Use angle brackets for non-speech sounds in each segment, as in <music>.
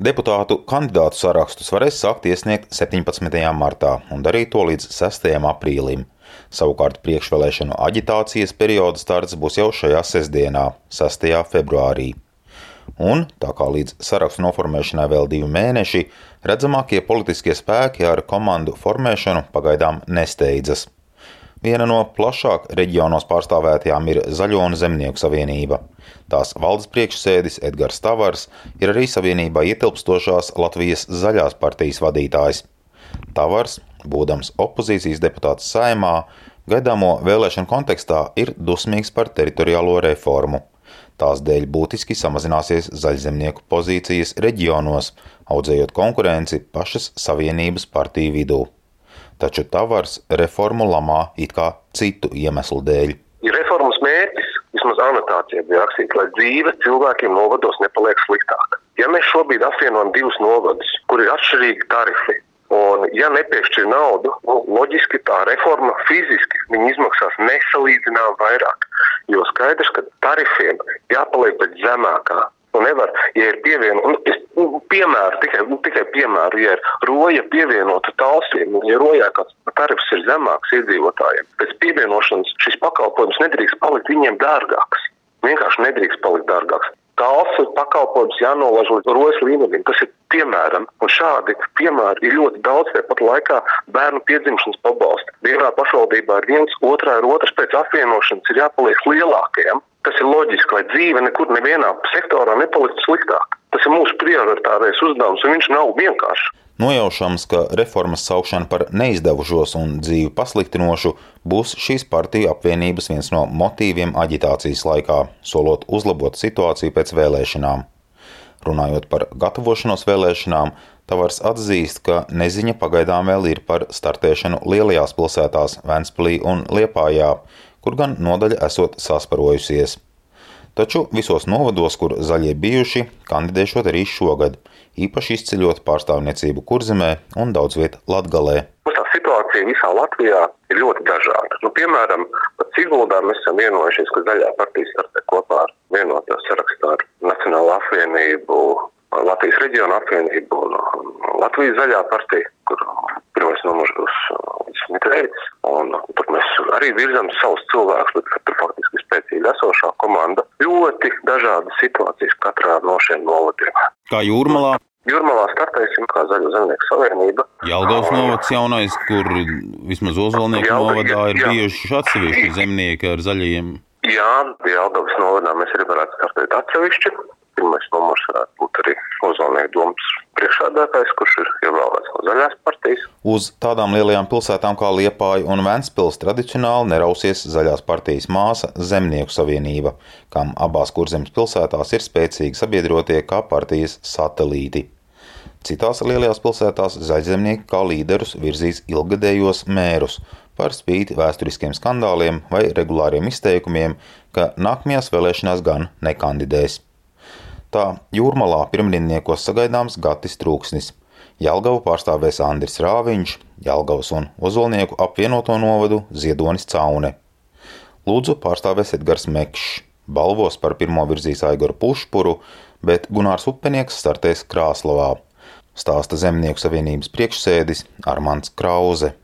Deputātu kandidātu sarakstus varēs sākt iesniegt 17. martā un darīt to līdz 6. aprīlim. Savukārt priekšvēlēšanu aģitācijas perioda starts būs jau šajā sestdienā, 6. februārī. Un, tā kā līdz sarakstu noformēšanai vēl divi mēneši, redzamākie politiskie spēki ar komandu formēšanu pagaidām nesteidzas. Viena no plašāk reģionos pārstāvētajām ir Zaļo un Zemnieku savienība. Tās valdes priekšsēdis Edgars Tavars ir arī savienībā ietilpstošās Latvijas Zaļās partijas vadītājs. Tavars, būdams opozīcijas deputāts saimā, gaidāmo vēlēšanu kontekstā ir dusmīgs par teritoriālo reformu. Tās dēļ būtiski samazināsies zaļzemnieku pozīcijas reģionos, audzējot konkurenci pašas savienības partiju vidū taču Tavars reformu lamā it kā citu iemeslu dēļ. Ir reformas mērķis, vismaz anotācija bija rakstīta, lai dzīve cilvēkiem novados nepaliek sliktāka. Ja mēs šobrīd apvienojam divus novadus, kur ir atšķirīgi tarifi, un ja nepiešķir naudu, nu, loģiski tā reforma fiziski izmaksās nesalīdzināmāk vairāk. Jo skaidrs, ka tarifiem jāpaliek pēc zemākā Nu, nevar, ja ir pievienota, nu, nu, piemēru, tikai, nu, tikai piemēru, ja ir roja pievienota talsiem, ja rojā kāds tarifs ir zemāks iedzīvotājiem, pēc pievienošanas šis pakalpojums nedrīkst palikt viņiem dārgāks. Vienkārši nedrīkst palikt dārgāks. Talsu pakalpojums jānolaiž līdz rojas līmenim. Tas ir piemēram, un šādi piemēri ir ļoti daudz. Tāpat laikā bērnu piedzimšanas pabalsti. Vienā pašvaldībā ir viens, otrā ir otrs, pēc apvienošanas ir jāpaliek lielākajam. Tas ir loģiski, lai dzīve nekur nevienā sektorā nepaliktu sliktāk. Tas ir mūsu prioritārais uzdevums, un viņš nav vienkāršs. Nojaušams, ka reformas saukšana par neizdevušos un dzīvi pasliktinošu būs šīs partiju apvienības viens no motīviem aģitācijas laikā, solot uzlabot situāciju pēc vēlēšanām. Runājot par gatavošanos vēlēšanām, Tavars atzīst, ka neziņa pagaidām vēl ir par startēšanu lielajās pilsētās Ventspilī un Liepājā, kur gan nodaļa esot sasparojusies. Taču visos novados, kur zaļie bijuši, kandidēšot arī šogad, īpaši izceļot pārstāvniecību Kurzemē un daudz vietā Latgalē. Tā situācija visā Latvijā ir ļoti dažāda. Nu, piemēram, pat Siguldā mēs esam vienojušies, ka zaļā partija startē kopā ar vienotā sarakstā ar Nacionālo apvienību, Latvijas reģionu apvienību un Latvijas zaļā partija, kur pirmais numurs būs Mitreids. Un tur mēs arī virzām savus cilvēkus, bet tur faktiski spēcīga esošā komanda. Ļoti dažādas situācijas katrā no šiem novadiem. Kā jūrmalā? Jūrmalā startēsim kā Zaļo zemnieku savienība. Jelgavas novads jaunais, kur vismaz Ozolnieku novadā ir bijuši atsevišķi zemnieki ar zaļajiem. Jā, Jelgavas novadā mēs arī varētu startēt atsevišķi. Pirmais numurs varētu būt arī Ozolnieku domas priekšādātājs, kurš ir ievēlēts no zaļās partijas. Uz tādām lielajām pilsētām kā Liepāja un Ventspils tradicionāli nerausies zaļās partijas māsa Zemnieku savienība, kam abās kurzemes pilsētās ir spēcīgi sabiedrotie kā partijas satelīti. Citās lielajās pilsētās zaļzemnieki kā līderus virzīs ilgadējos mērus, par spīti vēsturiskiem skandāliem vai regulāriem izteikumiem, ka nākamajās vēlēšanās gan nekandidēs. Tā jūrmalā pirmdienniekos sagaidāms Gatis Trūksnis. Jelgavu pārstāvēs Andris Rāviņš, Jelgavas un Ozolnieku apvienoto novadu Ziedonis Caune. Lūdzu pārstāvēs Edgars Mekšs, balvos par pirmo virzīs Aigoru Pušpuru, bet Gunārs Upenieks startēs Krāslavā. Stāsta Zemnieku savienības priekšsēdis Armants Krauze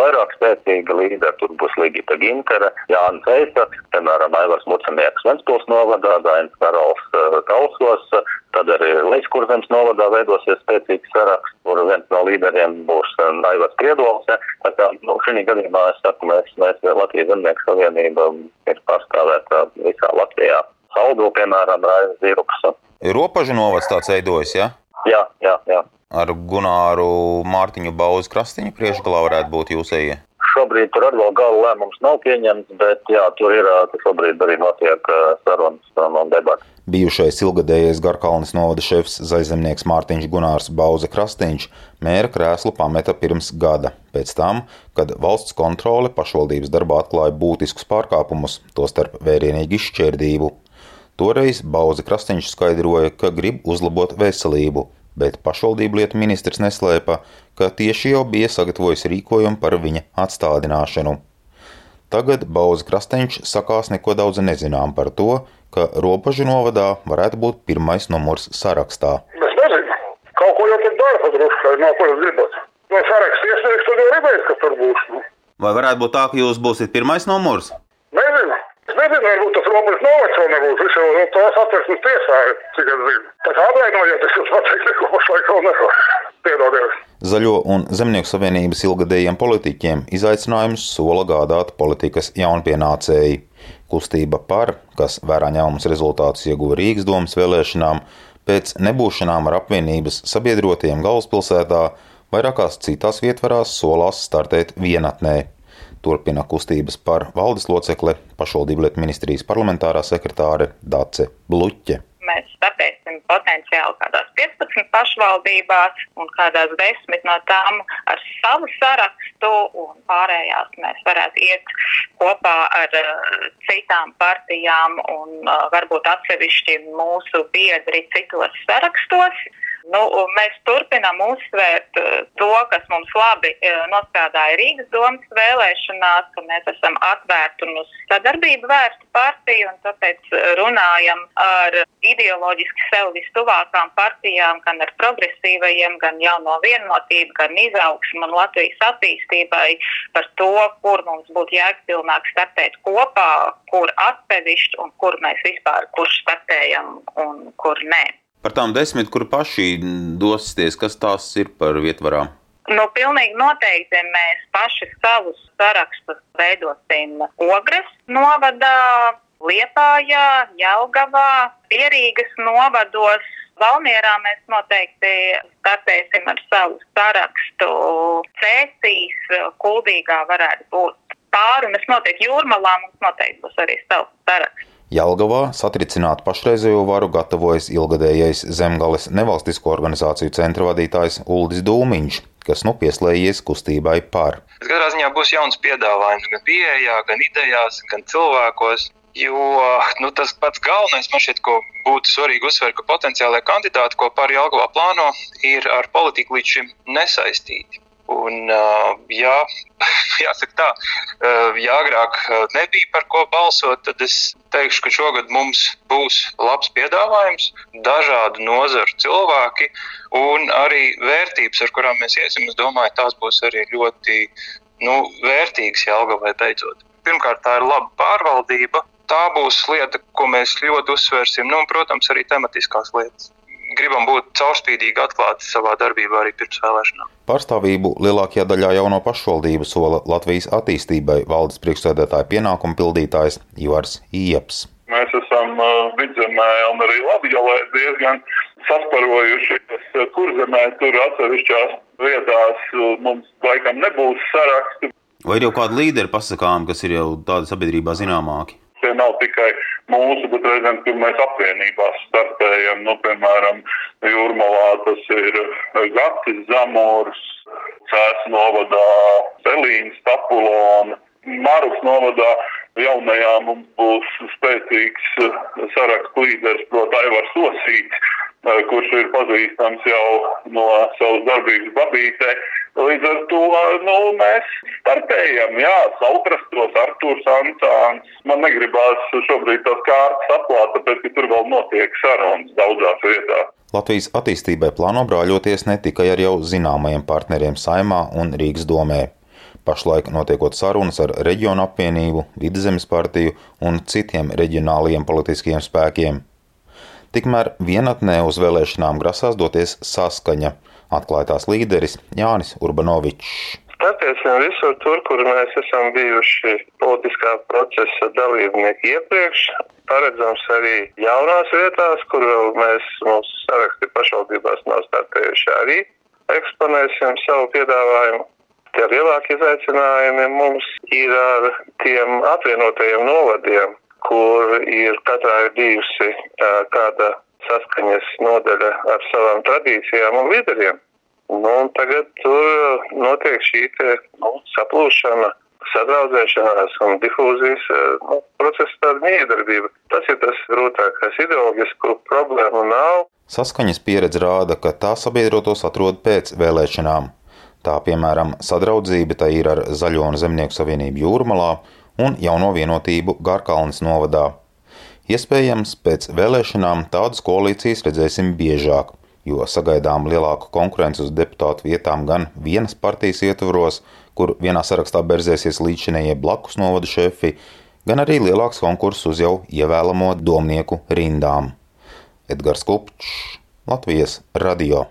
vairāk spēcīga līderi. Tur būs Ligita Gintere, Jānis Eisaks, piemēram, Aivars Mucanieks Ventspils novadā, Dainis Karols uh, Kausos, tad arī Leiskurzems novadā veidosies spēcīgs saraksts, kur viens no līderiem būs um, Aivars Priedols. Ja. Tā kā nu, šī gadījumā es saku, mēs, mēs Latvijas Zemnieku savienība ir pārstāvēta visā Latvijā. Saldo, piemēram, Raivs Zirups. Ropažu novads tāds veidojas, ja? Jā, jā, jā ar Gunāru Mārtiņu Bauzu krastiņu priekšgalā varētu būt jūsējie? Šobrīd tur arī vēl gala lēmums nav pieņemts, bet jā, tur ir šobrīd arī notiek sarunas un debats. Bijušais ilgadējais Garkalnes novada šefs zaļzemnieks Mārtiņš Gunārs Bauza Krastīņš mēra krēslu pameta pirms gada, pēc tam, kad valsts kontrole pašvaldības darbā atklāja būtiskus pārkāpumus, tostarp vērienīgu izšķērdību. Toreiz Bauza Krastīņš skaidroja, ka grib uzlabot veselību, bet pašvaldību lietu ministrs neslēpa, ka tieši jau bija sagatavojis rīkojumu par viņa atstādināšanu. Tagad Bauza Krasteņš sakās neko daudz nezinām par to, ka Ropažu novadā varētu būt pirmais numurs sarakstā. Mēs nezinām, Kaut ko jau tur dara padruskai, no ko jūs gribat. No saraksta iesniegs, tad jau redzēs, kas tur būs. Vai varētu būt tā, ka jūs būsiet pirmais numurs? Nezinu. Varbūt tas Romas novacs vēl nebūs. Es jau no tās atversmes tiesā, cik es zinu. Tā kā atvainojiet, es jums pateicu, neko pašlaik vēl neko. Piedodiet. Zaļo un Zemnieku savienības ilgadējiem politiķiem izaicinājums sola gādāt politikas jaunpienācēji. Kustība par, kas vērā ņēmums rezultātus ieguva Rīgas domas vēlēšanām, pēc nebūšanām ar apvienības sabiedrotiem galvaspilsētā vairākās citās vietvarās solās startēt vienatnē. Turpina kustības par valdes locekli pašvaldību lietu ministrijas parlamentārā sekretāre Dace Bluķe. Mēs startēsim potenciāli kādās 15 pašvaldībās un kādās 10 no tām ar savu sarakstu, un pārējās mēs varētu iet kopā ar uh, citām partijām un uh, varbūt atsevišķi mūsu biedri citos sarakstos. Nu, mēs turpinām uzsvērt eh, to, kas mums labi eh, nostrādāja Rīgas domas vēlēšanās, ka mēs esam atvērti un uz sadarbību vērsta partija, un tāpēc eh, runājam ar ideoloģiski sev vistuvākām partijām, gan ar progresīvajiem, gan jauno vienotību, gan izaugsmu un Latvijas attīstībai par to, kur mums būtu jēgpilnāk startēt kopā, kur atsevišķi un kur mēs vispār kurš startējam un kur nē. Par tām desmit, kur paši dosieties, kas tās ir par vietvarām? Nu, pilnīgi noteikti mēs paši savus sarakstus veidosim Ogres novadā, Liepājā, Jelgavā, Pierīgas novados. Valmierā mēs noteikti startēsim ar savu sarakstu. Cēsīs, Kuldīgā varētu būt pāri, es noteikti jūrmalā mums noteikti būs arī savs saraksts. Jelgavā satricināt pašreizējo varu gatavojas ilgadējais Zemgales nevalstisko organizāciju centra vadītājs Uldis Dūmiņš, kas nu pieslēdzies kustībai par. Katrā ziņā būs jauns piedāvājums gan pieejā, gan idejās, gan cilvēkos. Jo nu, tas pats galvenais man šķiet, ko būtu svarīgi uzsvērt, ka potenciālajie kandidāti, ko par Jālgavā plāno, ir ar politiku līdz šim nesaistīti. Un, jā, <laughs> jāsaka tā, ja agrāk nebija par ko balsot, tad es teikšu, ka šogad mums būs labs piedāvājums, dažādu nozaru cilvēki un arī vērtības, ar kurām mēs iesim. Es domāju, tās būs arī ļoti nu, vērtīgas Jālgavai beidzot. Pirmkārt, tā ir laba pārvaldība. Tā būs lieta, ko mēs ļoti uzsvērsim, nu, un, protams, arī tematiskās lietas gribam būt caurspīdīgi atklāti savā darbībā arī pirms vēlēšanām. Pārstāvību lielākajā daļā jauno pašvaldību sola Latvijas attīstībai valdes priekšsēdētāja pienākumu pildītājs Ivars Ieps. Mēs esam uh, vidzemē un arī Latvijā diezgan sasparojušies, kur zemē tur atsevišķās vietās mums laikam nebūs sarakstu. Vai ir jau kādi līderi pasakām, kas ir jau tādi sabiedrībā zināmāki? Tie nav tikai mūsu, bet reizēm, kad mēs apvienībās startējam, nu, piemēram, Jūrmalā tas ir Gatis Zamors, Cēs novadā Selīns, Tapulona, Maruks novadā jaunajā mums būs spēcīgs sarakstu līderis, proti, Aivars Osīts, kurš ir pazīstams jau no savas darbības babītē. Līdz ar to nu, mēs startējam, jā, saukrastos, Artūrs Ansāns. Man negribās šobrīd tās kārtas atklāt, tāpēc, ka tur vēl notiek sarunas daudzās vietās. Latvijas attīstībai plāno brāļoties ne tikai ar jau zināmajiem partneriem Saimā un Rīgas domē. Pašlaik notiekot sarunas ar Reģionu apvienību, Vidzemes partiju un citiem reģionālajiem politiskiem spēkiem. Tikmēr vienatnē uz vēlēšanām grasās doties saskaņa – atklāja tās līderis Jānis Urbanovičs. Attiesim visur tur, kur mēs esam bijuši politiskā procesa dalībnieki iepriekš. Paredzams arī jaunās vietās, kur vēl mēs mūsu saraksti pašvaldībās nav startējuši arī. Eksponēsim savu piedāvājumu. Tie lielākie izaicinājumi mums ir ar tiem apvienotajiem novadiem, kur ir katrā ir bijusi kāda saskaņas nodaļa ar savām tradīcijām un līderiem. Nu, tagad tur notiek šī te, nu, saplūšana, sadraudzēšanās un difūzijas nu, procesa tāda miedarbība. Tas ir tas grūtākais. Ideoloģisku problēmu nav. Saskaņas pieredze rāda, ka tā sabiedrotos atrod pēc vēlēšanām. Tā, piemēram, sadraudzība tā ir ar Zaļo un Zemnieku savienību Jūrmalā un jauno vienotību Garkalnes novadā. Iespējams, pēc vēlēšanām tādas koalīcijas redzēsim biežāk, jo sagaidām lielāku konkurenci uz deputātu vietām gan vienas partijas ietvaros, kur vienā sarakstā berzēsies līdzinējie blakus novada šefi, gan arī lielāks konkurss uz jau ievēlamo domnieku rindām. Edgars Kupčs, Latvijas radio.